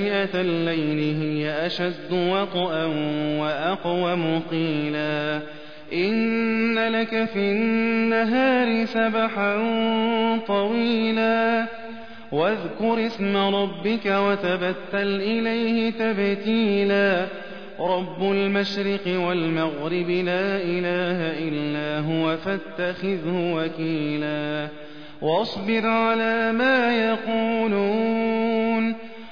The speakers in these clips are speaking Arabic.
ناشئة الليل هي أشد وطئا وأقوم قيلا إن لك في النهار سبحا طويلا واذكر اسم ربك وتبتل إليه تبتيلا رب المشرق والمغرب لا إله إلا هو فاتخذه وكيلا واصبر على ما يقولون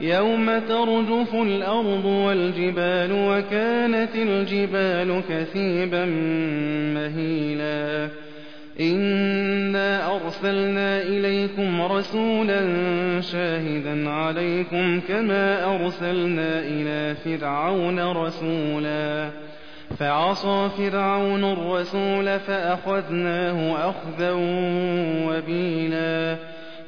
يوم ترجف الأرض والجبال وكانت الجبال كثيبا مهيلا إنا أرسلنا إليكم رسولا شاهدا عليكم كما أرسلنا إلى فرعون رسولا فعصى فرعون الرسول فأخذناه أخذا وبيلا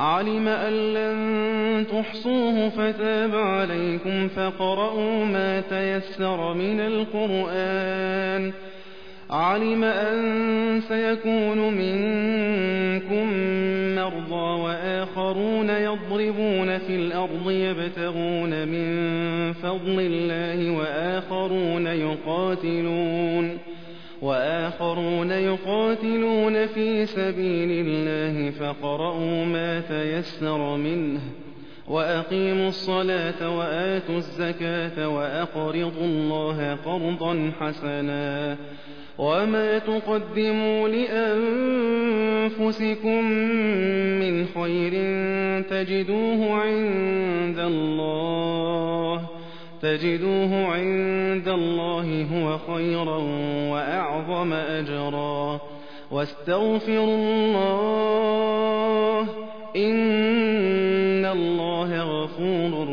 علم أن لن تحصوه فتاب عليكم فقرأوا ما تيسر من القرآن علم أن سيكون منكم مرضى وآخرون يضربون في الأرض يبتغون من فضل الله وآخرون يقاتلون وآخرون يقاتلون في سبيل الله فقرأوا ما تيسر منه وأقيموا الصلاة وآتوا الزكاة وأقرضوا الله قرضا حسنا وما تقدموا لأنفسكم من خير تجدوه عند الله تجدوه عند الله هو خيرا وأعظم أجرا. واستغفروا الله إن الله غفور